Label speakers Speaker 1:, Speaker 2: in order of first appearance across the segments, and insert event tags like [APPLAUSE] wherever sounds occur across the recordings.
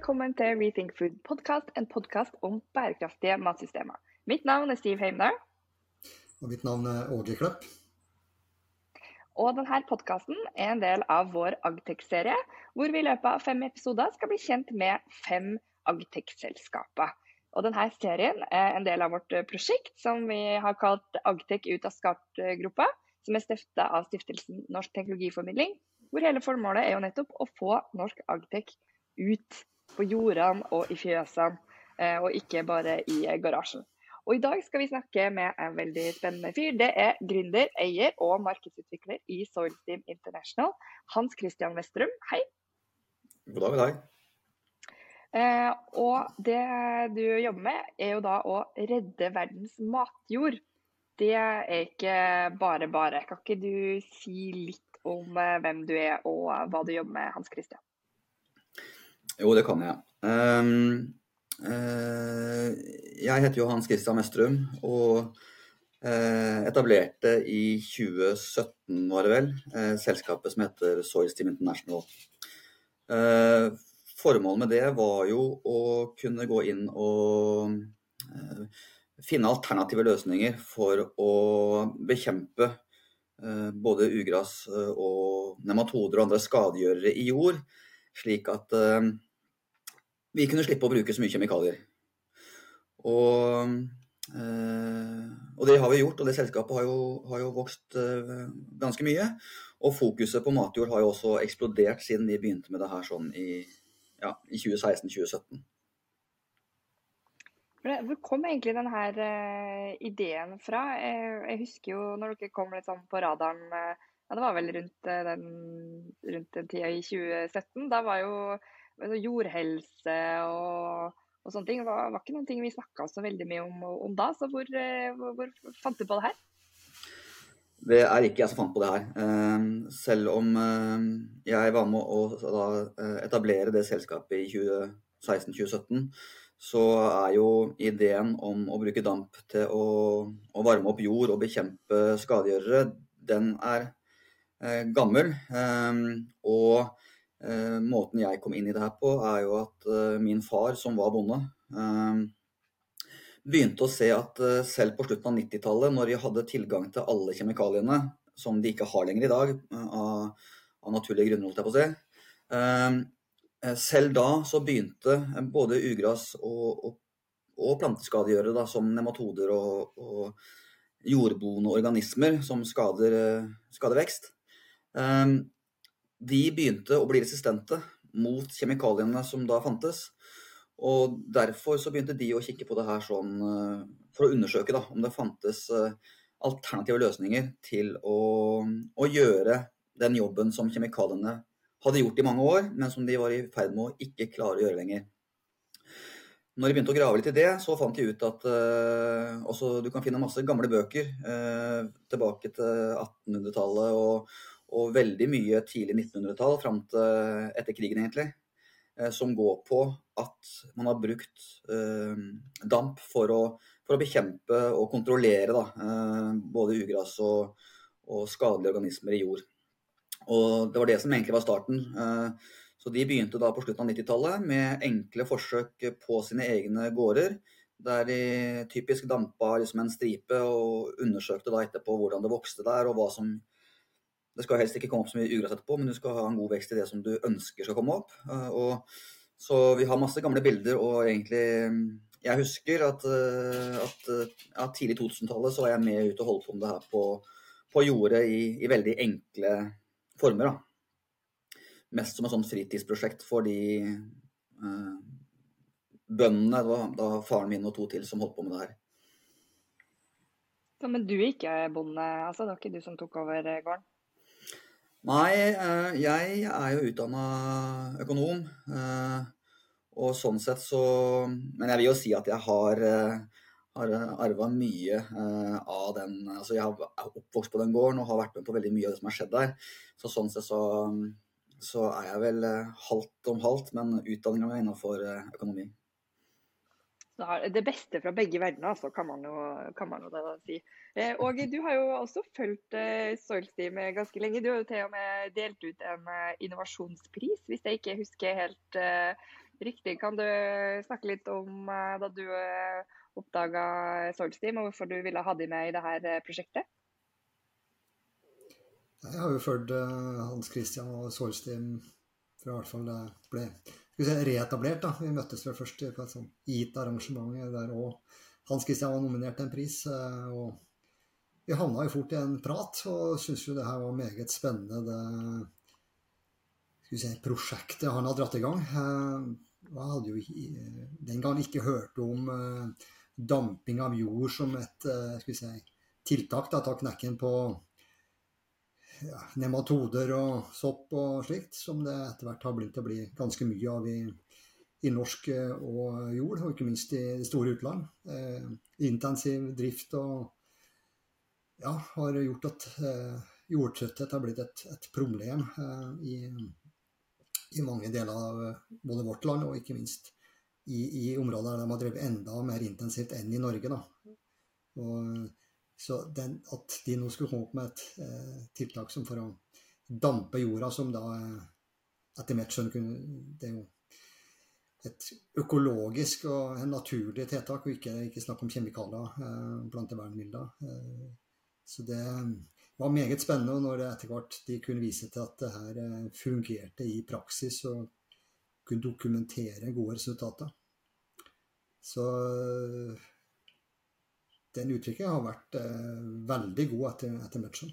Speaker 1: velkommen til Rethink Food podcast, en podkast om bærekraftige matsystemer. Mitt navn er Stiv Heimdal.
Speaker 2: Og mitt navn er Åge Klepp.
Speaker 1: Og denne podkasten er en del av vår Agtech-serie, hvor vi i løpet av fem episoder skal bli kjent med fem Agtech-selskaper. Og denne serien er en del av vårt prosjekt som vi har kalt Agtech ut av skart-gruppa, som er stifta av stiftelsen Norsk teknologiformidling, hvor hele formålet er jo nettopp å få norsk Agtech ut på jordene og i fjøsene, eh, og ikke bare i garasjen. Og I dag skal vi snakke med en veldig spennende fyr. Det er gründer, eier og markedsutvikler i Soilsteam International, Hans Christian Westrum. Hei.
Speaker 3: God dag, god dag.
Speaker 1: Eh, og det du jobber med, er jo da å redde verdens matjord. Det er ikke bare bare. Kan ikke du si litt om eh, hvem du er og hva du jobber med, Hans Christian?
Speaker 3: Jo, det kan jeg. Um, uh, jeg heter Johans Christian Mestrum og uh, etablerte i 2017, var det vel, uh, selskapet som heter Soil Steam International. formålet med det var jo å kunne gå inn og finne alternative løsninger for å bekjempe både ugras og nematoder og andre skadegjørere i jord, slik at vi kunne slippe å bruke så mye kjemikalier. Og, eh, og, det har vi gjort, og det selskapet har jo, har jo vokst eh, ganske mye. Og fokuset på matjord har jo også eksplodert siden vi begynte med det her sånn i, ja, i 2016-2017.
Speaker 1: Hvor kom egentlig denne uh, ideen fra? Jeg, husker jo når dere kom litt sånn på radaren ja, Det var vel rundt, den, rundt den tida i 2017. Da var jo jordhelse og, og, sånne ting. Var, var ikke noen ting vi snakka så veldig mye om, om da. Så hvor, eh, hvor, hvor, fant du på det her?
Speaker 3: Det er ikke jeg som fant på det her. Ehm, selv om ehm, jeg var med å eh, etablere det selskapet i 2016-2017, så er jo ideen om å bruke damp til å, å varme opp jord og bekjempe skadegjørere, den er eh, gammel. Ehm, og måten jeg kom inn i det her på, er jo at eh, min far, som var bonde, eh, begynte å se at selv på slutten av 90-tallet, når de hadde tilgang til alle kjemikaliene, som de ikke har lenger i dag, av, av naturlige grunner, holdt jeg på å si, selv da så begynte både ugras og, og, og planteskadegjørere, da, som nematoder og, og jordboende organismer som skader, skader vekst, de begynte å bli resistente mot kjemikaliene som da fantes. Og derfor så begynte de å kikke på det her sånn eh, for å undersøke da, om det fantes eh, alternative løsninger til å, å, gjøre den jobben som kjemikaliene hadde gjort i mange år, men som de var i ferd med å ikke klare å gjøre lenger. Når de begynte å grave litt i det, så fant de ut at uh, også, du kan finne masse gamle bøker uh, tilbake til 1800-tallet og, og veldig mye tidlig 1900-tall fram til etter krigen, egentlig, eh, som går på at man har brukt eh, damp for å, for å, bekjempe og kontrollere da, eh, både ugras og, og, skadelige organismer i jord. Og Det var det som egentlig var starten. Eh, så De begynte da på slutten av 90-tallet med enkle forsøk på sine egne gårder. Der de typisk dampa liksom en stripe og undersøkte da etterpå hvordan det vokste der, og hva som det skal helst ikke komme opp så mye ugress etterpå, men du skal ha en god vekst i det som du ønsker skal komme opp. Eh, og, så vi har masse gamle bilder, og egentlig Jeg husker at, eh, at ja, tidlig 2000-tallet så var jeg med ute og holdt på med det her på, på jordet i, i, veldig enkle former. da. Mest som et sånt fritidsprosjekt for de eh, bøndene. Det var da faren min og to til som holdt på med det her.
Speaker 1: Så, men du er ikke bonde, altså? Det var ikke du som tok over gården?
Speaker 3: Nei, eh, jeg er jo utdanna økonom. Eh, og sånn sett så Men jeg vil jo si at jeg har, eh, har arva mye av den Altså jeg er oppvokst på den gården og har vært med på veldig mye av det som har skjedd der. Så sånn sett så, så er jeg vel halvt om halvt, men utdanninga mi er innafor økonomi
Speaker 1: det beste fra begge verdener, altså, kan man jo, kan man jo da si. Eh, og du har jo også fulgt eh, Soilsteam ganske lenge. Du har jo til og med delt ut en eh, innovasjonspris, hvis jeg ikke husker helt eh, Riktig. Kan du snakke litt om eh, da du oppdaga Soilsteam, og hvorfor du ville ha de med i dette prosjektet?
Speaker 2: Jeg har jo fulgt Hans Christian og Soilsteam fra i hvert fall det ble reetablert. da. Vi møttes vel først på et sånt gitt-arrangement der òg Hans Christian var nominert til en pris. og vi havna jo fort i en prat og syntes jo det her var meget spennende, det si, prosjektet han hadde dratt i gang. Jeg hadde jo den gang ikke hørt om eh, damping av jord som et eh, si, tiltak. Da, ta knekken på ja, nematoder og sopp og slikt, som det etter hvert har blitt å bli ganske mye av i, i norsk eh, og jord, og ikke minst i det store utland. Eh, intensiv drift og ja, har gjort at eh, jordtrøtthet har blitt et, et problem eh, i, i, mange deler av eh, både vårt land og ikke minst i, i, områder der de har drevet enda mer intensivt enn i Norge. Da. Og, så den, at de nå skulle komme opp med et eh, tiltak som for å dampe jorda, som da eh, etter mitt skjønn kunne Det er jo et økologisk og en naturlig tiltak, og ikke, ikke snakk om kjemikalier, eh, plantevernmidler. Eh, så det var meget spennende når det etter hvert de kunne vise til at det her eh, fungerte i praksis og kunne dokumentere gode resultater. Så den utviklingen har vært eh, veldig god etter, etter matchen.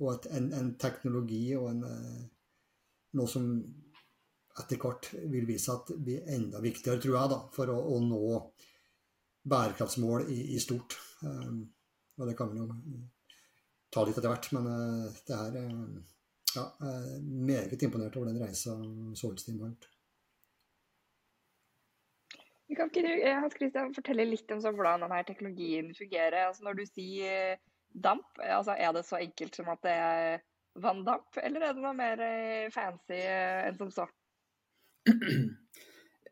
Speaker 2: Og at en, en, teknologi og en, eh, noe som etter hvert vil vise at blir enda viktigere, tror jeg, da, for å, å nå bærekraftsmål i, i stort. Um, og det kan vi jo ta litt etter hvert. Men uh, det er eh, ja, meget imponert over den reisa Solstim har gjort.
Speaker 1: Kan ikke du eh, Hans Christian, fortelle litt om hvordan denne teknologien fungerer? Altså når du sier damp, altså er det så enkelt som at det er vanndamp, eller er det noe mer fancy enn som så?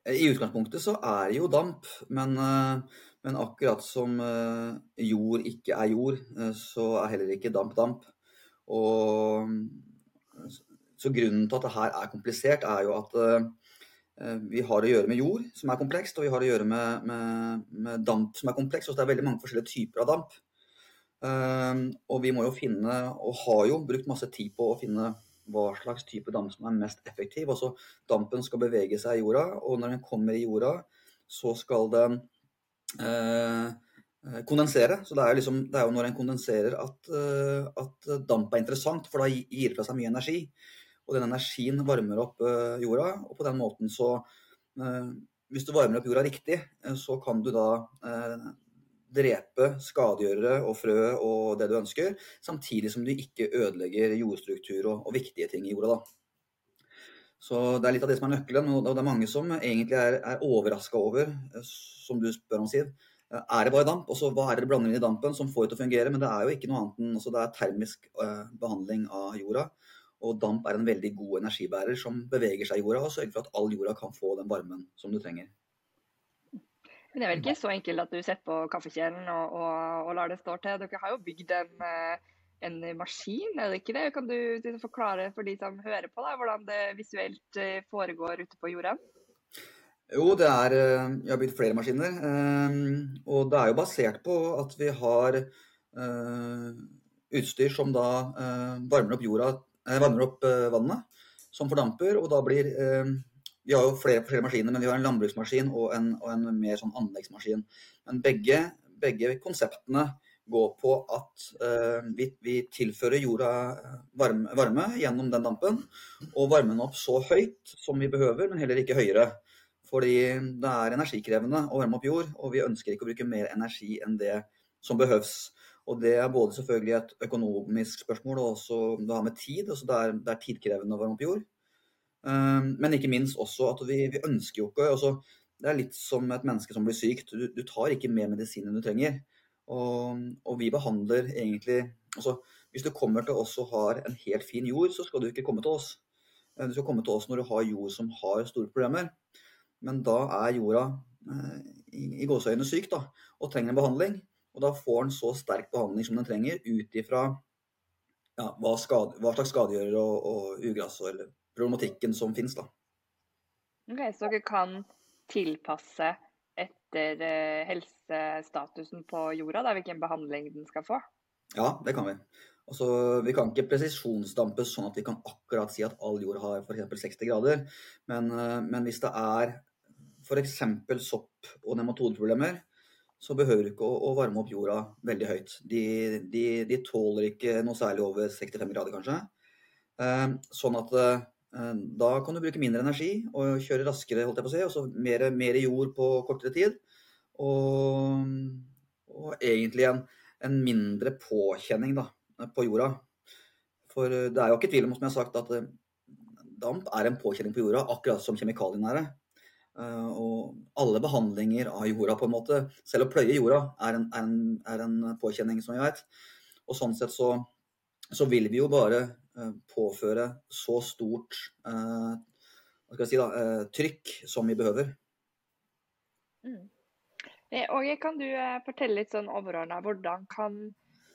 Speaker 3: I utgangspunktet så er det jo damp, men men akkurat som eh, jord ikke er jord, eh, så er heller ikke damp damp. Og, så grunnen til at det her er komplisert, er jo at eh, vi har å gjøre med jord, som er komplekst, og vi har å gjøre med, med, med damp, som er komplekst. Så det er veldig mange forskjellige typer av damp. og vi må jo finne, og har jo brukt masse tid på å finne hva slags type damp som er mest effektiv. Altså dampen skal bevege seg i jorda, og når den kommer i jorda, så skal den Eh, eh, kondensere. Så det er, liksom, det er, jo når en kondenserer at, eh, at, damp er interessant, for da gir det fra seg mye energi. Og den energien varmer opp jorda, og på den måten så Hvis du varmer opp jorda riktig, så kan du da drepe skadegjørere og frø og det du ønsker, samtidig som du ikke ødelegger jordstruktur og, og viktige ting i jorda. da. Så Det er litt av det som er nøkkelen, og det er mange som egentlig er, er overraska over som du spør om, Siv. Eh, er det bare damp? Og så Hva er det du blander inn i dampen som får det til å fungere? Men det er jo ikke noe annet enn altså det er termisk eh, behandling av jorda. Og damp er en veldig god energibærer som beveger seg i jorda og sørger for at all jorda kan få den varmen som du trenger.
Speaker 1: Men det er vel ikke så enkelt at du setter på kaffekjelen og, og, og lar det stå til. Dere har jo bygd en, eh, en, maskin, er det ikke det? Kan du forklare for de som hører på, da, hvordan det visuelt foregår ute på jorda?
Speaker 3: Jo, det er eh, Vi har bygd flere maskiner. Eh, og det er jo basert på at vi har eh, utstyr som da varmer opp jorda, varmer opp vannet, som fordamper. Og da blir Vi har jo flere forskjellige maskiner, men vi har en landbruksmaskin og en, og en mer sånn anleggsmaskin. Men begge, begge konseptene går på at vi, vi, tilfører jorda varme, varme, gjennom den dampen. Og varmer den opp så høyt som vi behøver, men heller ikke høyere. Fordi det er energikrevende å varme opp jord, og vi ønsker ikke å bruke mer energi enn det som behøves. Og det er både selvfølgelig et økonomisk spørsmål og også det har med tid. altså Det er, det er tidkrevende å varme opp jord. Um, men ikke minst også at vi, vi ønsker jo ikke altså, Det er litt som et menneske som blir sykt. Du, du tar ikke mer medisin enn du trenger. Og, og, vi behandler egentlig altså, Hvis du kommer til oss og har en helt fin jord, så skal du ikke komme til oss. Du skal komme til oss når du har jord som har store problemer. Men da er jorda eh, i, i gåseøynene syk da, og trenger en behandling. Og da får den så sterk behandling som den trenger, ut ifra ja, hva, hva, slags skadegjørere og, og ugress eller problematikken som finnes. da.
Speaker 1: Ok, Så dere kan tilpasse etter eh, helsestatusen på jorda, da, hvilken behandling den skal få?
Speaker 3: Ja, det kan vi. Altså, vi kan ikke presisjonsdampe sånn at vi kan akkurat si at all jord har f.eks. 60 grader. Men, eh, men, hvis det er f.eks. sopp- og nematodeproblemer, så behøver du ikke å, varme opp jorda veldig høyt. De, de, de, tåler ikke noe særlig over 65 grader, kanskje. Eh, sånn at eh, da kan du bruke mindre energi og kjøre raskere, holdt jeg på å si, og så mer, mer jord på kortere tid. Og, og egentlig en, en mindre påkjenning, da på jorda. For eh, det er jo ikke tvil om, som jeg har sagt, at eh, damp er en påkjenning på jorda, akkurat som kjemikaliene er det. Eh, og alle behandlinger av jorda, på en måte, selv å pløye jorda, er en, er en, er en påkjenning, som vi vet. Og sånn sett så, så, vil vi jo bare påføre så stort jeg si da, trykk som vi behøver.
Speaker 1: Mm. Kan du fortelle litt sånn overordna, hvordan kan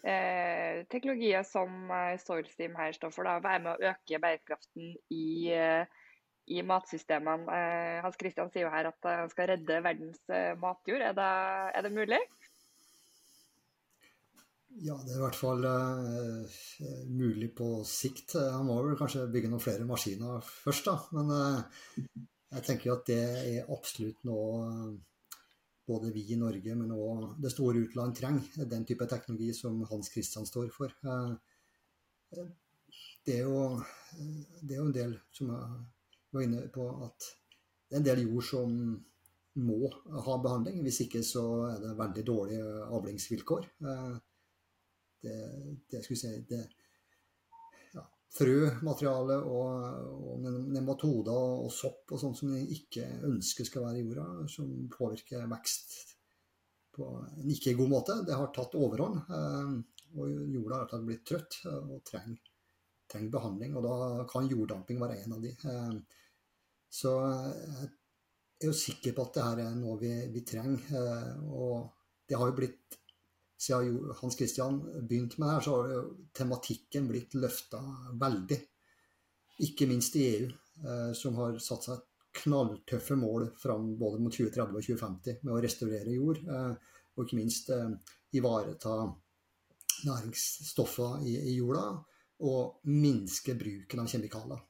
Speaker 1: eh, teknologier som eh, Soilsteam her står for, da, være med å øke bærekraften i, eh, i matsystemene. Eh, Hans Christian sier jo her at han skal redde verdens eh, matjord. Er det, er det, mulig?
Speaker 2: Ja, det er i hvert fall uh, mulig på sikt. Han må vel kanskje bygge noen flere maskiner først, da. Men uh, jeg tenker at det er absolutt noe både vi i Norge, men òg det store utland trenger den type teknologi som Hans Christian står for. Eh, eh, det er jo, eh, det er jo en del som jeg var inne på, at det er en del jord som må ha behandling. Hvis ikke så er det veldig dårlige avlingsvilkår. Det, det, si, det, frømateriale og, og nematoder og sopp og sånt som vi ikke ønsker skal være i jorda, som påvirker vekst på en ikke god måte. Det har tatt overhånd. Eh, og jorda har blitt trøtt og trenger, trenger, behandling. Og da kan jorddamping være en av de. Eh, så jeg er jo sikker på at det her er noe vi, vi trenger. Eh, og det har jo blitt siden Hans Christian begynte med det her, så har jo tematikken blitt løfta veldig. Ikke minst i EU, eh, som har satt seg knalltøffe mål fram både mot 2030 og 2050 med å restaurere jord. Eh, og ikke minst eh, ivareta næringsstoffer i, i, jorda og minske bruken av kjemikalier.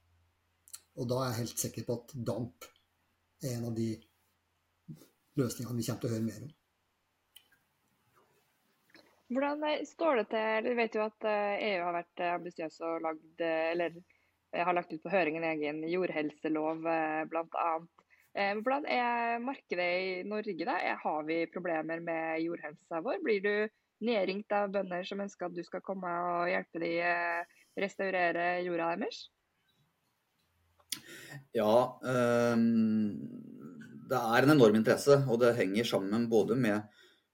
Speaker 2: Og da er jeg helt sikker på at damp er en av de løsningene vi kommer til å høre mer om.
Speaker 1: Hvordan eh, står det til Du vet jo at EU eh, e har vært eh, ambisiøs og lagd, eller har lagt ut på høring en egen jordhelselov bl.a. Hvordan er markedet i Norge? da? Har vi problemer med jordhelsa vår? Blir du nedringt av bønder som ønsker at du skal komme og hjelpe dem restaurere jorda deres?
Speaker 3: Ja, um, det er en enorm interesse, og det henger sammen både med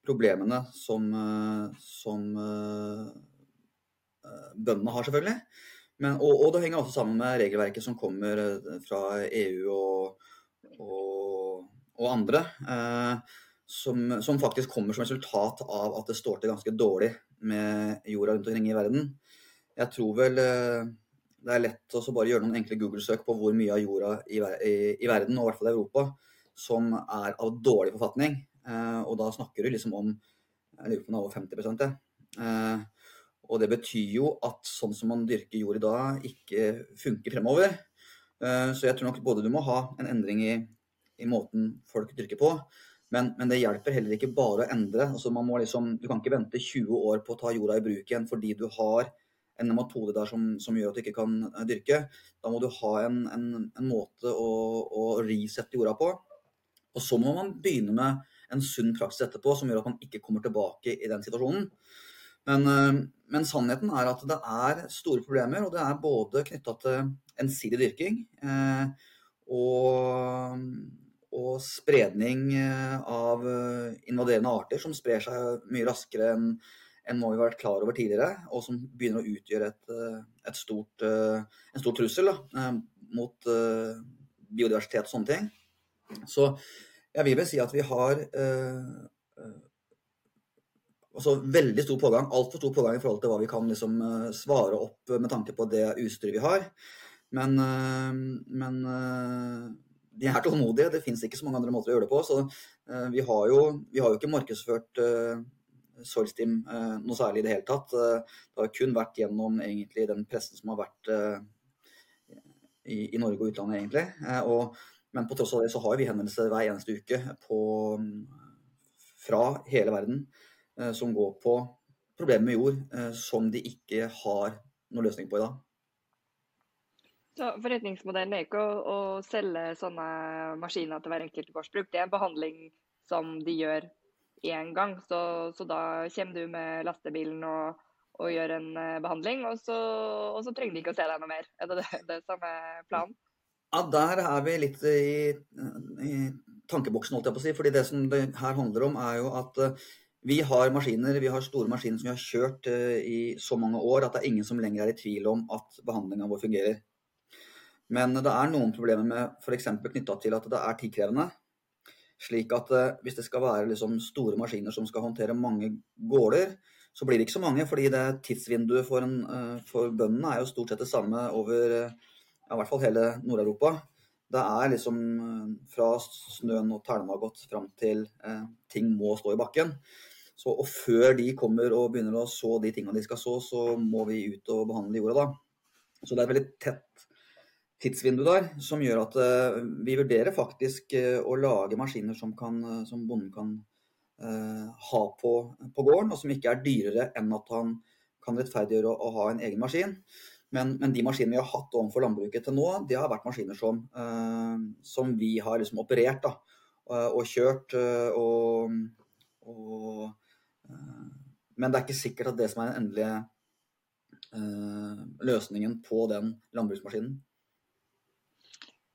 Speaker 3: problemene som, eh, som uh, bøndene har, selvfølgelig. Men, og, og, det henger også sammen med regelverket som kommer fra EU og, og, og andre. Uh, som, som, faktisk kommer som resultat av at det står til ganske dårlig med jorda rundt omkring i verden. Jeg tror vel det er lett å bare gjøre noen enkle Google-søk på hvor mye av jorda i, i, i verden, og i hvert fall i Europa, som er av dårlig forfatning. Eh, og da snakker du liksom om jeg lurer på over 50 det. Eh, og det betyr jo at sånn som man dyrker jord i dag, ikke funker fremover. Eh, så jeg tror nok både du må ha en endring i, i måten folk dyrker på, men, men, det hjelper heller ikke bare å endre. Altså liksom, du kan ikke vente 20 år på å ta jorda i bruk igjen fordi du har en metode der som, som, gjør at du ikke kan dyrke. Da må du ha en, en, en måte å, å resette jorda på. Og så må man begynne med en sunn praksis etterpå som gjør at man ikke kommer tilbake i den situasjonen. Men, eh, men, sannheten er at det er store problemer, og det er både knytta til ensidig dyrking eh, og, og, spredning eh, av invaderende arter som sprer seg mye raskere enn enn hva vi har vært klar over tidligere, og som begynner å utgjøre et, et stort, en stor trussel da, mot biodiversitet og sånne ting. Så jeg vil vel si at vi har eh, eh, altså veldig stor pågang, altfor stor pågang i forhold til hva vi kan liksom, eh, svare opp med tanke på det utstyret vi har. Men, eh, men de er tålmodige. Det fins ikke så mange andre måter å gjøre det på. Så vi har jo, vi har jo ikke markedsført Soilsteam noe særlig i det hele tatt. Det har kun vært gjennom egentlig den pressen som har vært i, i Norge og utlandet, egentlig. Og, men på tross av det så har vi henvendelser hver eneste uke på, fra hele verden som går på problemer med jord som de ikke har noen løsning på i dag.
Speaker 1: Så Forretningsmodellen er ikke å, å, selge sånne maskiner til hver enkelt gårdsbruk. Det er en behandling som de gjør én gang. Så, så, da kommer du med lastebilen og, og gjør en uh, behandling, og så, og så, trenger de ikke å se deg noe mer. Er det det, det som er planen?
Speaker 3: Ja, der er vi litt i, i tankeboksen, holdt jeg på å si. fordi det som det her handler om, er jo at uh, vi har maskiner, vi har store maskiner som vi har kjørt uh, i så mange år at det er ingen som lenger er i tvil om at behandlinga vår fungerer. Men det er noen problemer med f.eks. knytta til at det er tidkrevende. Slik at uh, hvis det skal være liksom, store maskiner som skal håndtere mange gårder, så blir det ikke så mange. Fordi det tidsvinduet for, en, uh, for bøndene er jo stort sett det samme over uh, ja, i hvert fall hele Nord-Europa. Det er liksom fra snøen og tælma har gått fram til ting må stå i bakken. Så, og før de kommer og begynner å så de tingene de skal så, så må vi ut og behandle jorda da. Så det er veldig tett tidsvindu der som gjør at uh, vi vurderer faktisk uh, å lage maskiner som, kan, uh, som bonden kan ha på, på, gården, og som ikke er dyrere enn at han kan rettferdiggjøre å, å ha en egen maskin. Men, men, de maskinene vi har hatt overfor landbruket til nå, de har vært maskiner som, som vi har liksom operert da, og kjørt. og, og men det er ikke sikkert at det som er den endelige løsningen på den landbruksmaskinen.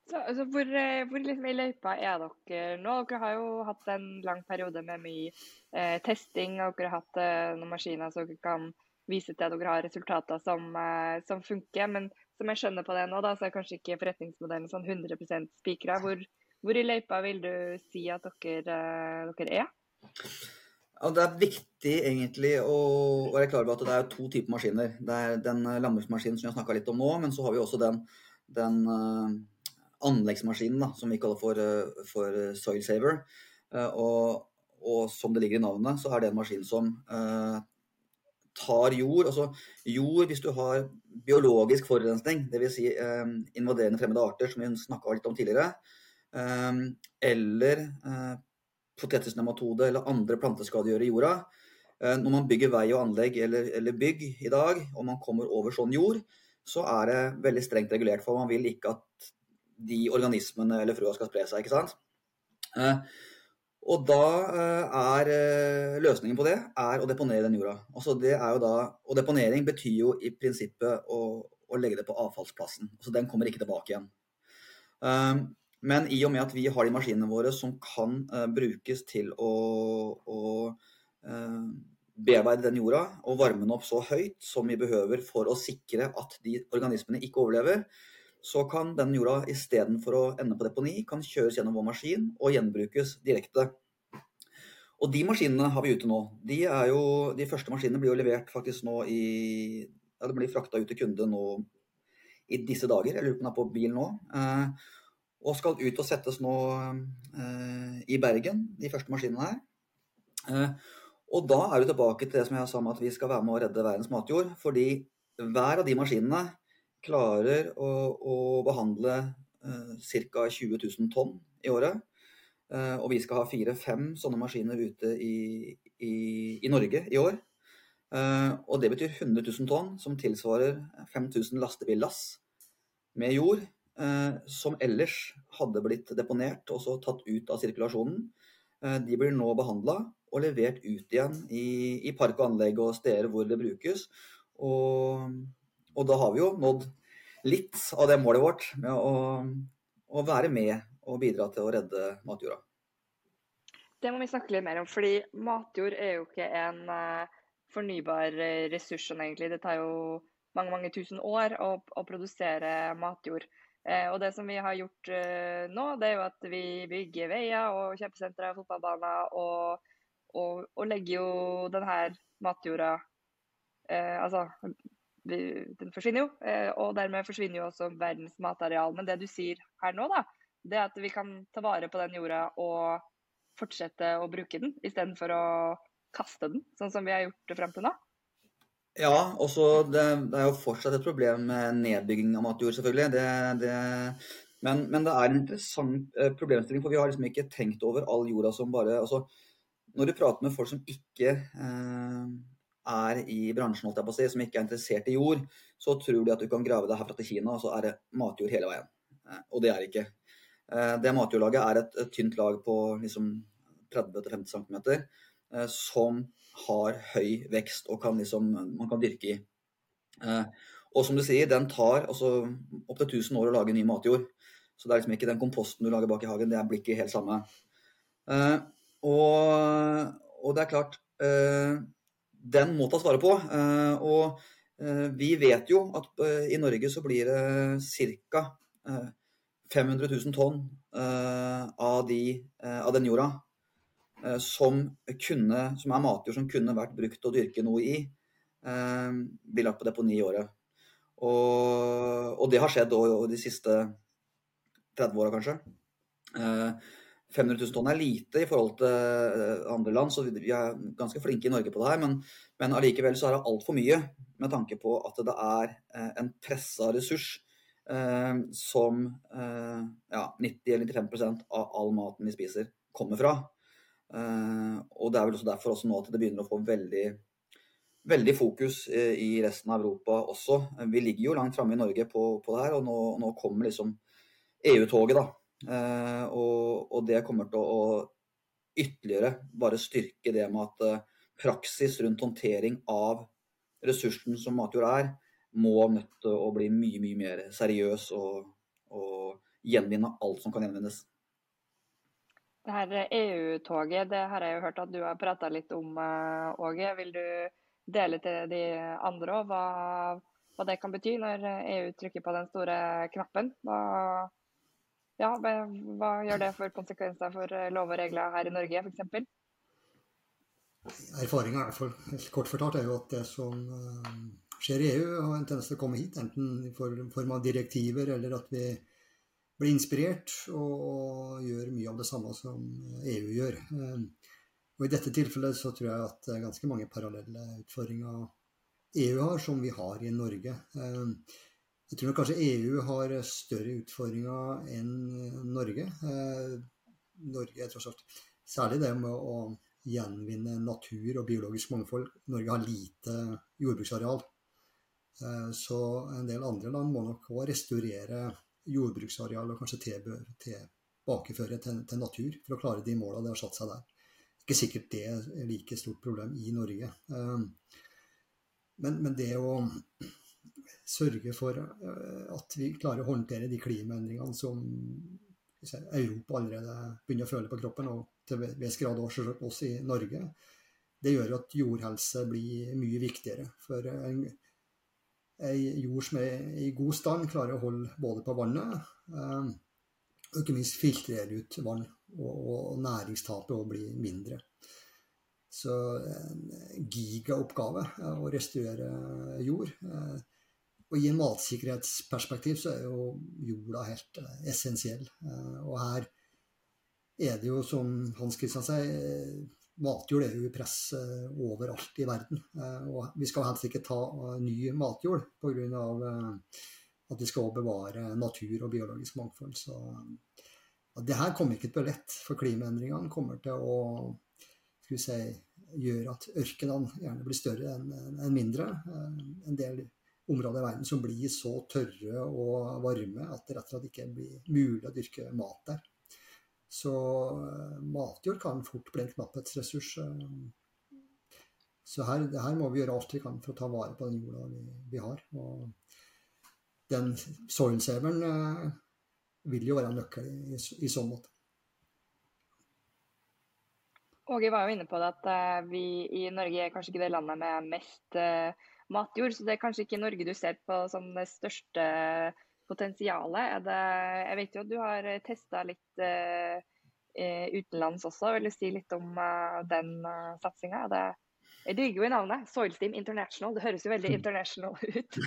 Speaker 1: Så, altså, hvor, eh, hvor liksom i løypa er dere nå? Dere har jo hatt en lang periode med mye eh, testing. og Dere har hatt eh, noen maskiner så dere kan vise til at dere har resultater som, eh, som funker. Men som jeg skjønner på det nå, da, så er kanskje ikke forretningsmodellen sånn 100% spikra. Hvor, hvor, i løypa vil du si at dere, eh, dere er?
Speaker 3: Ja, det er viktig egentlig å være klar over at det er to typer maskiner. Det er den eh, landbruksmaskinen som vi har snakka litt om nå, men så har vi også den, den anleggsmaskinen da, som vi kaller for, eh, for eh, Soil Saver. Eh, og, og, som det ligger i navnet, så er det en maskin som eh, tar jord. Altså jord hvis du har biologisk forurensning, dvs. Si, eh, invaderende fremmede arter, som vi snakka litt om tidligere. eh, eller eh, potetisnematode eller andre planteskadegjørere i jorda. Når man bygger vei og anlegg eller, eller, bygg i dag, og man kommer over sånn jord, så er det veldig strengt regulert. For man vil ikke at de organismene eller frøa skal spre seg. ikke sant? Eh, og da eh, er eh, løsningen på det er å deponere den jorda. Altså det er jo da, og deponering betyr jo i prinsippet å, å legge det på avfallsplassen. Så den kommer ikke tilbake igjen. Men i og med at vi har de maskinene våre som kan brukes til å, å bearbeide den jorda og varme den opp så høyt som vi behøver for å sikre at de organismene ikke overlever, så kan den jorda istedenfor å ende på deponi, kan kjøres gjennom vår maskin og gjenbrukes direkte. Og de maskinene har vi ute nå. De, jo, de første maskinene blir jo levert faktisk nå i Ja, det blir frakta ut til kunde nå i disse dager. Jeg lurer på om den er på bil nå. Eh, og skal ut og settes nå eh, i Bergen, de første maskinene her. Eh, og da er vi tilbake til det som jeg sa om at vi skal være med å redde verdens matjord. Fordi hver av de maskinene klarer å, å behandle eh, ca. 20 000 tonn i året. Eh, og vi skal ha fire-fem sånne maskiner ute i, i, i Norge i år. Eh, og det betyr 100 000 tonn, som tilsvarer 5000 lastebillass med jord. Eh, som ellers hadde blitt deponert og så tatt ut av sirkulasjonen. Eh, de blir nå behandla og levert ut igjen i, i park og anlegg og steder hvor det brukes. Og og da har vi jo nådd litt av det målet vårt med å, å være med og bidra til å redde matjorda.
Speaker 1: Det må vi snakke litt mer om, fordi matjord er jo ikke en uh, fornybar eh, ressurs. Sånn egentlig. Det tar jo mange mange tusen år å, å produsere matjord. Eh, og det som vi har gjort eh, nå, det er jo at vi bygger veier og kjøpesentre og fotballbaner. Og, og, og, legger jo denne matjorda eh, Altså den forsvinner jo, eh, og dermed forsvinner jo også verdens matareal. Men det du sier her nå, da, Det at vi kan ta vare på den jorda og fortsette å bruke den, istedenfor å kaste den, sånn som vi har gjort det frem til nå.
Speaker 3: Ja, og så det, det, er jo fortsatt et problem med nedbygging av matjord, selvfølgelig. Det, det, men, men, det er en interessant eh, problemstilling, for vi har liksom ikke tenkt over all jorda som bare altså, Når du prater med folk som ikke eh, er i bransjen, holdt jeg på å si, som ikke er interessert i jord, så tror de at du kan grave deg herfra til Kina, og så er det matjord hele veien. Eh, og det er det ikke. Eh, det matjordlaget er et, tynt lag på liksom 30-50 cm eh, som har høy vekst og kan liksom, man kan dyrke i. Og som du sier, den tar altså, opptil 1000 år å lage ny matjord. Så det er liksom ikke den komposten du lager bak i hagen, det blir ikke helt samme. Og, og, det er klart Den må tas vare på. Uh, og vi vet jo at i Norge så blir det ca. 500 000 tonn av, de, av, den jorda som, kunne, som er matjord som kunne vært brukt å dyrke noe i, blir lagt på deponi i året. Og, og, det har skjedd de siste 30 åra, kanskje. 500 000 tonn er lite i forhold til eh, andre land, så vi er ganske flinke i Norge på det her. Men, men allikevel så er det altfor mye med tanke på at det er eh, en pressa ressurs eh, som eh, ja, 90-95% av all maten vi spiser, kommer fra. Eh, og det er vel også derfor også nå at det begynner å få veldig veldig fokus eh, i resten av Europa også. Vi ligger jo langt framme i Norge på, på det her, og nå, nå kommer liksom EU-toget, da. Eh, og, og, det kommer til å ytterligere bare styrke det med at eh, praksis rundt håndtering av ressursen som matjord er, må nødt til å bli mye, mye mer seriøs og, og gjenvinne alt som kan gjenvinnes.
Speaker 1: Det her EU-toget det har jeg jo hørt at du har prata litt om, eh, Åge. Vil du dele til de andre òg hva, hva, det kan bety når EU trykker på den store knappen? Hva, ja, hva gjør det for konsekvenser for eh, lov og regler her i Norge f.eks.?
Speaker 2: Erfaringa helt kort fortalt er jo at det som eh, skjer i EU, har en tendens til å komme hit. Enten i form av direktiver eller at vi blir inspirert og gjør mye av det samme som EU gjør. Eh, og I dette tilfellet så tror jeg at det er ganske mange parallelle utfordringer EU har, som vi har i Norge. Jeg tror kanskje EU har større utfordringer enn Norge. Eh, Norge er tross alt Særlig det med å gjenvinne natur og biologisk mangfold. Norge har lite jordbruksareal. Eh, så en del andre land må nok òg restaurere jordbruksareal og kanskje tilbakeføre til, til natur for å klare de måla de har satt seg der. Ikke sikkert det er like stort problem i Norge. Eh, men, men det å sørge for eh, at vi klarer å håndtere de klimaendringene som Europa allerede begynner å føle på kroppen, og til viss grad også i Norge. Det gjør at jordhelse blir mye viktigere. For en, en jord som er i god stand, klarer å holde både på vannet eh, og ikke minst filtrere ut vann. Og, og næringstapet blir mindre. Så en gigaoppgave å restaurere jord. Eh, og I en matsikkerhetsperspektiv så er jo jorda helt uh, essensiell. Uh, og her er det jo, som Hans Christian sier, uh, matjord er jo i press overalt i verden. og vi skal helst ikke ta ny matjord pga. At vi skal bevare natur og biologisk mangfold. Så det her kommer ikke til å bli lett, for klimaendringene kommer til å si, gjøre at ørkenene gjerne blir større enn en mindre. En del områder i verden som blir så tørre og varme at det rett og slett ikke blir mulig å dyrke mat der. Så uh, matjord kan fort bli en knapphetsressurs. Uh, så her, her, må vi gjøre alt vi kan for å ta vare på den jorda vi, vi har. Og den soilsaveren uh, vil jo være en nøkkel i, i, i sånn måte.
Speaker 1: Åge var jo inne på det at vi i Norge er kanskje ikke det landet med mest matjord. Så det er kanskje ikke Norge du ser på som det største potensialet. Det, jeg vet jo at du har testa litt uh, utenlands også. Vil du si litt om uh, den uh, satsinga? Jeg digger jo i navnet. Soilsteam International. Det høres jo veldig [LAUGHS] international ut. [LAUGHS]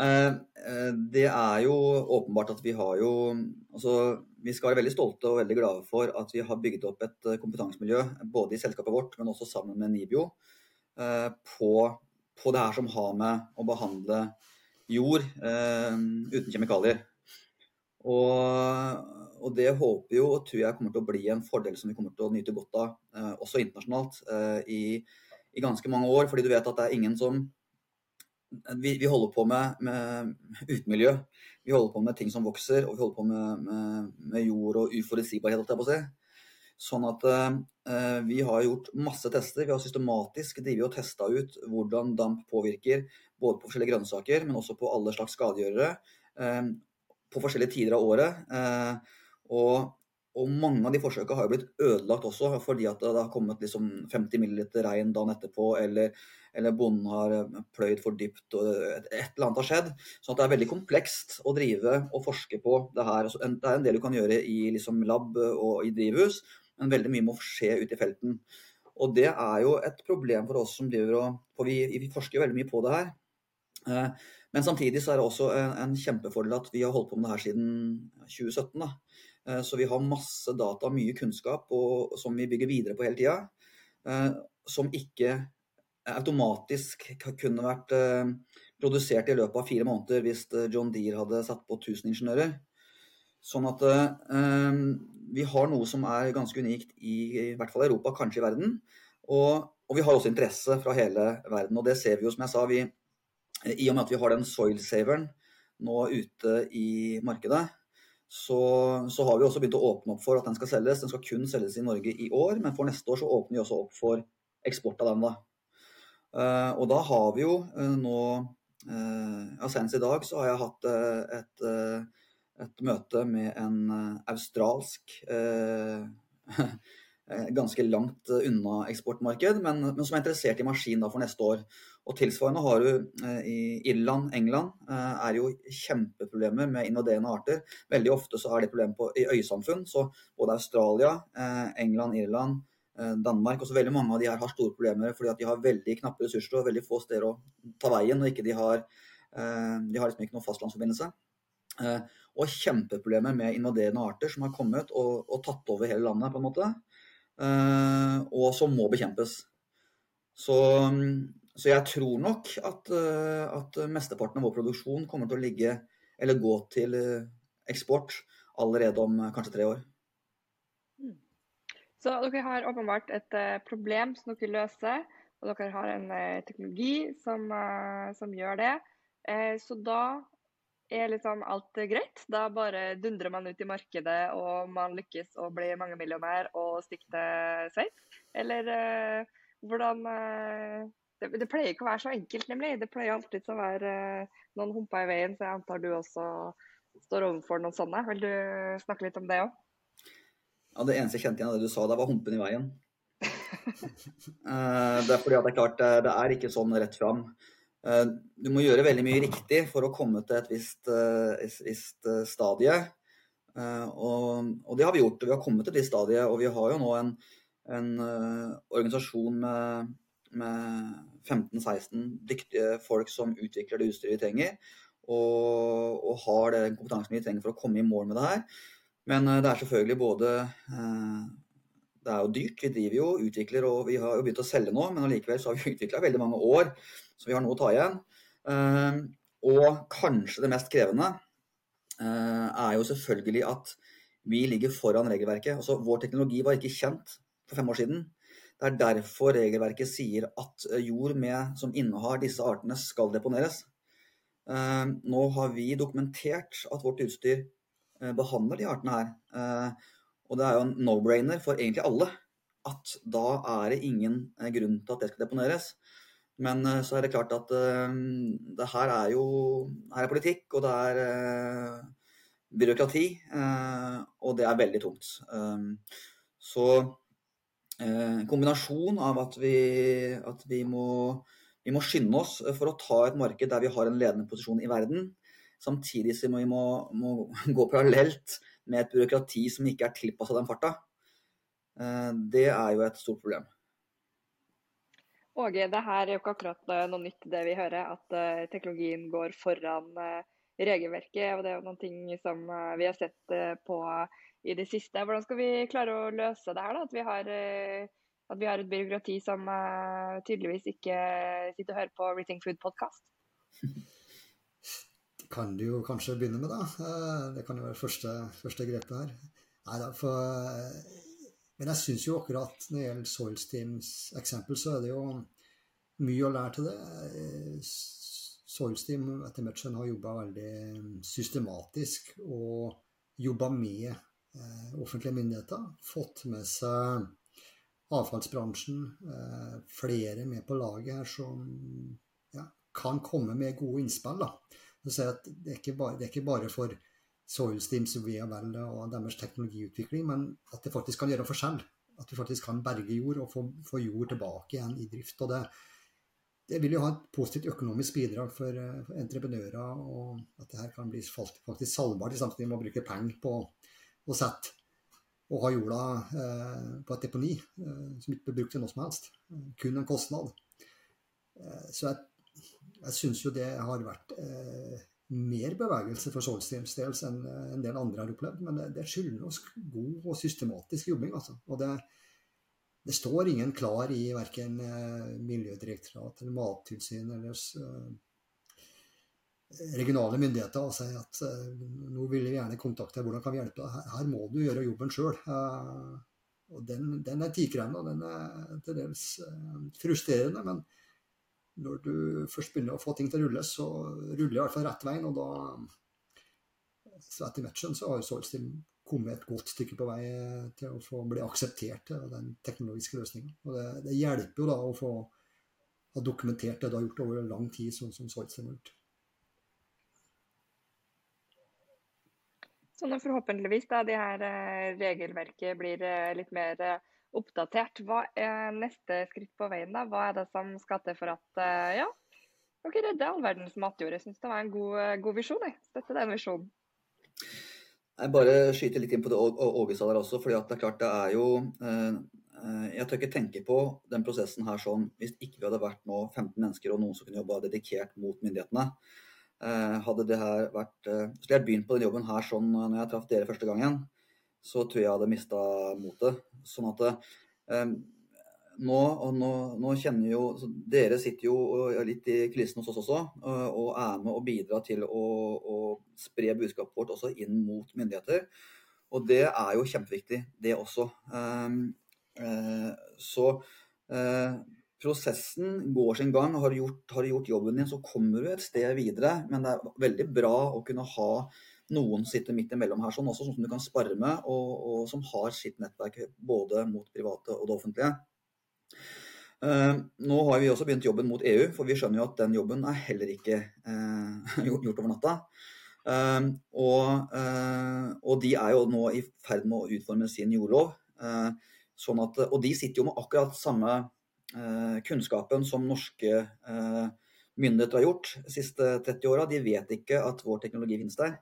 Speaker 3: Det er jo åpenbart at vi har jo altså, Vi skal være veldig stolte og veldig glade for at vi har bygget opp et kompetansemiljø både i selskapet vårt, men også sammen med Nibio, på, på det her som har med å behandle jord uten kjemikalier. Og, og, det håper jo og tror jeg kommer til å bli en fordel som vi kommer til å nyte godt av, eh, også internasjonalt, eh, i, i, ganske mange år. Fordi du vet at det er ingen som Vi, vi holder på med, med, utemiljø. Vi holder på med ting som vokser, og vi holder på med, med, med jord og uforutsigbarhet, holdt jeg på å si. Sånn at eh, vi har gjort masse tester. Vi har systematisk drivet og testa ut hvordan damp påvirker både på forskjellige grønnsaker, men også på alle slags skadegjørere. Eh, på forskjellige tider av året. Eh, og, og, mange av de forsøkene har jo blitt ødelagt også, fordi at det har kommet liksom 50 ml regn dagen etterpå, eller, eller, bonden har eh, pløyd for dypt, og et, et, eller annet har skjedd. Så det er veldig komplekst å drive og forske på det her. Det er en del du kan gjøre i liksom, lab og i drivhus, men veldig mye må skje ute i felten. Og det er jo et problem for oss som driver og For vi, vi forsker jo veldig mye på det her. Eh, men samtidig så er det også en, en, kjempefordel at vi har holdt på med det her siden 2017. Da. Eh, så vi har masse data, mye kunnskap og, som vi bygger videre på hele tida. Eh, som ikke automatisk kunne vært produsert i løpet av fire måneder hvis John Deere hadde satt på 1000 ingeniører. Sånn at vi har noe som er ganske unikt i, i hvert fall Europa, kanskje i verden. Og, og, vi har også interesse fra hele verden. Og det ser vi jo, som jeg sa, vi, i og med at vi har den soilsaveren nå ute i markedet, så, så, har vi også begynt å åpne opp for at den skal selges. Den skal kun selges i Norge i år, men for neste år så åpner vi også opp for eksport av den. da. Uh, og da har vi jo uh, nå uh, ja, Senest i dag så har jeg hatt et, et, møte med en australsk [LAUGHS] ganske langt unna eksportmarked, men, men, som er interessert i maskin for neste år. Og Tilsvarende har du eh, i Irland, England, eh, er jo kjempeproblemer med invaderende arter. Veldig ofte så er det problemer på, i øysamfunn. Så både Australia, eh, England, Irland, Danmark også veldig mange av de her har store problemer fordi at de har veldig knappe ressurser og veldig få steder å ta veien. og ikke De har, de har liksom ikke noen fastlandsforbindelse. Og kjempeproblemer med invaderende arter som har kommet og, og tatt over hele landet, på en måte. Og som må bekjempes. Så så jeg tror nok at, eh, at, mesteparten av vår produksjon kommer til å ligge, eller gå til eh, eksport allerede om eh, kanskje tre år.
Speaker 1: Mm. Så dere har åpenbart et problem som dere løser, og dere har en teknologi som, som gjør det. Så da er liksom alt greit. Da bare dundrer man ut i markedet, og man lykkes å bli mangemillionær og stikker til Sveits? Eller hvordan det, det, pleier ikke å være så enkelt, nemlig. Det pleier alltid å være uh, noen humper i veien, så jeg antar du også står overfor noen sånne. Vil du snakke litt om det òg?
Speaker 3: Ja, Det eneste jeg kjente igjen av det du sa, det var humpen i veien. uh, [LAUGHS] det er fordi at det er klart, eh, det er ikke sånn rett fram. Uh, du må gjøre veldig mye riktig for å komme til et visst, et visst stadie. Og, og, det har vi gjort. Vi har kommet til det stadiet, og vi har jo nå en, en organisasjon med med 15-16 dyktige folk som utvikler det utstyret vi trenger, og, og, har den kompetansen vi trenger for å komme i mål med det her. Men eh, det er selvfølgelig både eh, Det er jo dyrt. Vi driver jo, utvikler, og vi har jo begynt å selge nå, men allikevel så har vi utvikla veldig mange år, så vi har noe å ta igjen. Eh, og kanskje det mest krevende er jo selvfølgelig at vi ligger foran regelverket. Altså, vår teknologi var ikke kjent for fem år siden. Det er derfor regelverket sier at eh, jord med, som innehar disse artene, skal deponeres. Eh, nå har vi dokumentert at vårt utstyr eh, behandler de artene her. Og det er jo en no-brainer for egentlig alle at da er det ingen grunn til at det skal deponeres. Men så er det klart at det her er jo her er politikk, og det er byråkrati. Og det er veldig tungt. Så en eh, kombinasjon av at vi, at vi, må, vi, må, skynde oss for å ta et marked der vi har en ledende posisjon i verden. Samtidig som vi må, må gå parallelt med et byråkrati som ikke er tilpassa den farta. Eh, det er jo et stort problem.
Speaker 1: Åge, det her er jo ikke akkurat noe nytt det vi hører, at uh, teknologien går foran uh, regelverket. og Det er jo noen ting som vi har sett på i det siste. Hvordan skal vi klare å løse det her? da? At vi har, at vi har et byråkrati som tydeligvis ikke sitter og hører på Rethink Food-podkast? [LAUGHS]
Speaker 2: Kan du jo kanskje begynne med, da. Det kan jo være første, første grepet her. Nei da, for men jeg syns jo akkurat når det gjelder Soilsteams eksempel, så er det jo mye å lære til det. Soilsteam etter matchen har jobba veldig systematisk og jobba med eh, offentlige myndigheter. Fått med seg avfallsbransjen, eh, flere med på laget her som ja, kan komme med gode innspill. Da. Det, er bare, det er ikke bare for Soilsteams via Viavel og deres teknologiutvikling, men at det faktisk kan gjøre forskjell. At vi faktisk kan berge jord og få, få jord tilbake igjen i drift. og det, det vil jo ha et positivt økonomisk bidrag for, for entreprenører, og at det her kan bli faktisk salgbart, samtidig med å bruke penger på å sette og ha jorda eh, på et deponi eh, som ikke blir brukt til noe som helst. kun en kostnad. så jeg, jeg syns jo det har vært mer bevegelse for Solsteins del enn en del andre har opplevd. Men det, det oss god og systematisk jobbing. Altså. Og det, det, står ingen klar i verken Miljødirektoratet Miljødirektorat eller Mattilsynet eller uh, regionale myndigheter og sier at nå vil vi gjerne kontakte deg, hvordan kan vi hjelpe deg? Her, må du gjøre jobben sjøl. Og den, den er tidkrevende, og den er til dels frustrerende. men når du først begynner å få ting til å rulle, så ruller i hvert fall rett veien. Og da så etter matchen så har Solstil kommet et godt stykke på vei til å få bli akseptert av den teknologiske løsninga. Og det, det, hjelper jo da å få ha dokumentert det du har gjort over lang tid, sånn som Solstil har gjort.
Speaker 1: Så når forhåpentligvis da de her eh, regelverket blir eh, litt mer eh, oppdatert. Hva er neste skritt på veien? da? Hva er det som skal til for at eh, ja, dere redder all verdens matjord? Jeg syns det var en god, eh, god visjon. Jeg støtter den visjonen.
Speaker 3: Jeg bare skyter litt inn på det Åge sa der også. fordi det er klart det er jo eh, Jeg tør ikke tenke på den prosessen her sånn hvis ikke vi hadde vært nå 15 mennesker og noen som kunne jobba dedikert mot myndighetene. Hadde det her vært Skulle jeg begynt på den jobben her sånn når jeg traff dere første gangen, så tror jeg jeg hadde mista motet. Sånn at eh, nå, nå, nå, kjenner jo Dere sitter jo litt i kulissene hos oss også eh, og er med og bidrar til å, å, spre budskapet vårt også inn mot myndigheter. Og det er jo kjempeviktig, det også. Eh, eh, så eh, prosessen går sin gang. Har du gjort, har gjort jobben din, så kommer du et sted videre. Men det er veldig bra å kunne ha noen sitter midt imellom her, sånn også, som du kan spare med, og, og, som har sitt nettverk både mot private og det offentlige. Uh, nå har vi også begynt jobben mot EU, for vi skjønner jo at den jobben er heller ikke [LAUGHS] uh, gjort over natta. Uh, og, og, de er jo nå i ferd med å utforme sin jordlov. Sånn at, og de sitter jo med akkurat samme kunnskapen som norske myndigheter har gjort de siste 30 åra. De vet ikke at vår teknologi finnes der.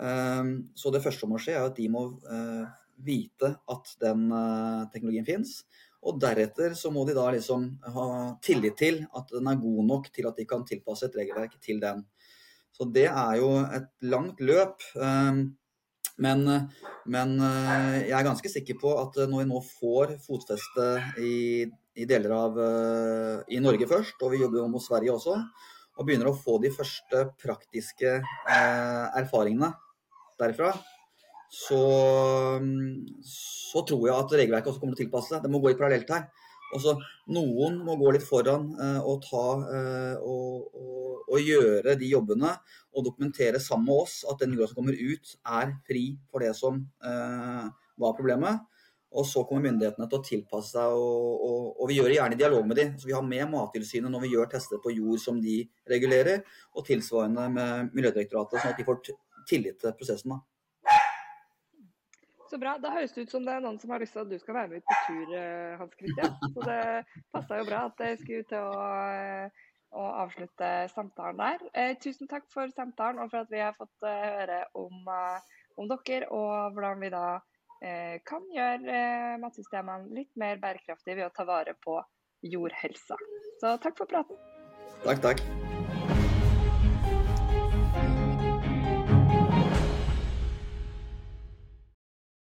Speaker 3: Ehm, så det første som må skje, er at de må eh, vite at den eh, teknologien fins. Og deretter så må de da liksom ha tillit til at den er god nok til at de kan tilpasse et regelverk til den. Så det er jo et langt løp. Ehm, men, men eh, jeg er ganske sikker på at når vi nå får fotfeste i, i deler av i Norge først, og vi jobber jo mot Sverige også, og begynner å få de første praktiske erfaringene derfra, så, så, tror jeg at regelverket også kommer til å tilpasse seg. Det må gå i parallelt her. Også, noen må gå litt foran eh, og, ta, eh, og, og, og, gjøre de jobbene og dokumentere sammen med oss at den jorda som kommer ut, er fri for det som uh, var problemet. Og så kommer myndighetene til å tilpasse seg, og, vi gjør det gjerne i dialog med dem. Så vi har med Mattilsynet når vi gjør tester på jord som de regulerer, og tilsvarende med Miljødirektoratet, sånn at de får tillit til prosessen. da.
Speaker 1: Så bra. Da høres det ut som det er noen som har lyst til at du skal være med ut på tur, eh, Hans Christian. Så det passa jo bra at jeg skulle til å, eh, å avslutte samtalen der. Eh, tusen takk for samtalen og for at vi har fått eh, høre om, om, dere, og hvordan vi da kan gjøre matsystemene litt mer bærekraftige ved å ta vare på jordhelsa. Så takk for praten.
Speaker 3: Takk, takk.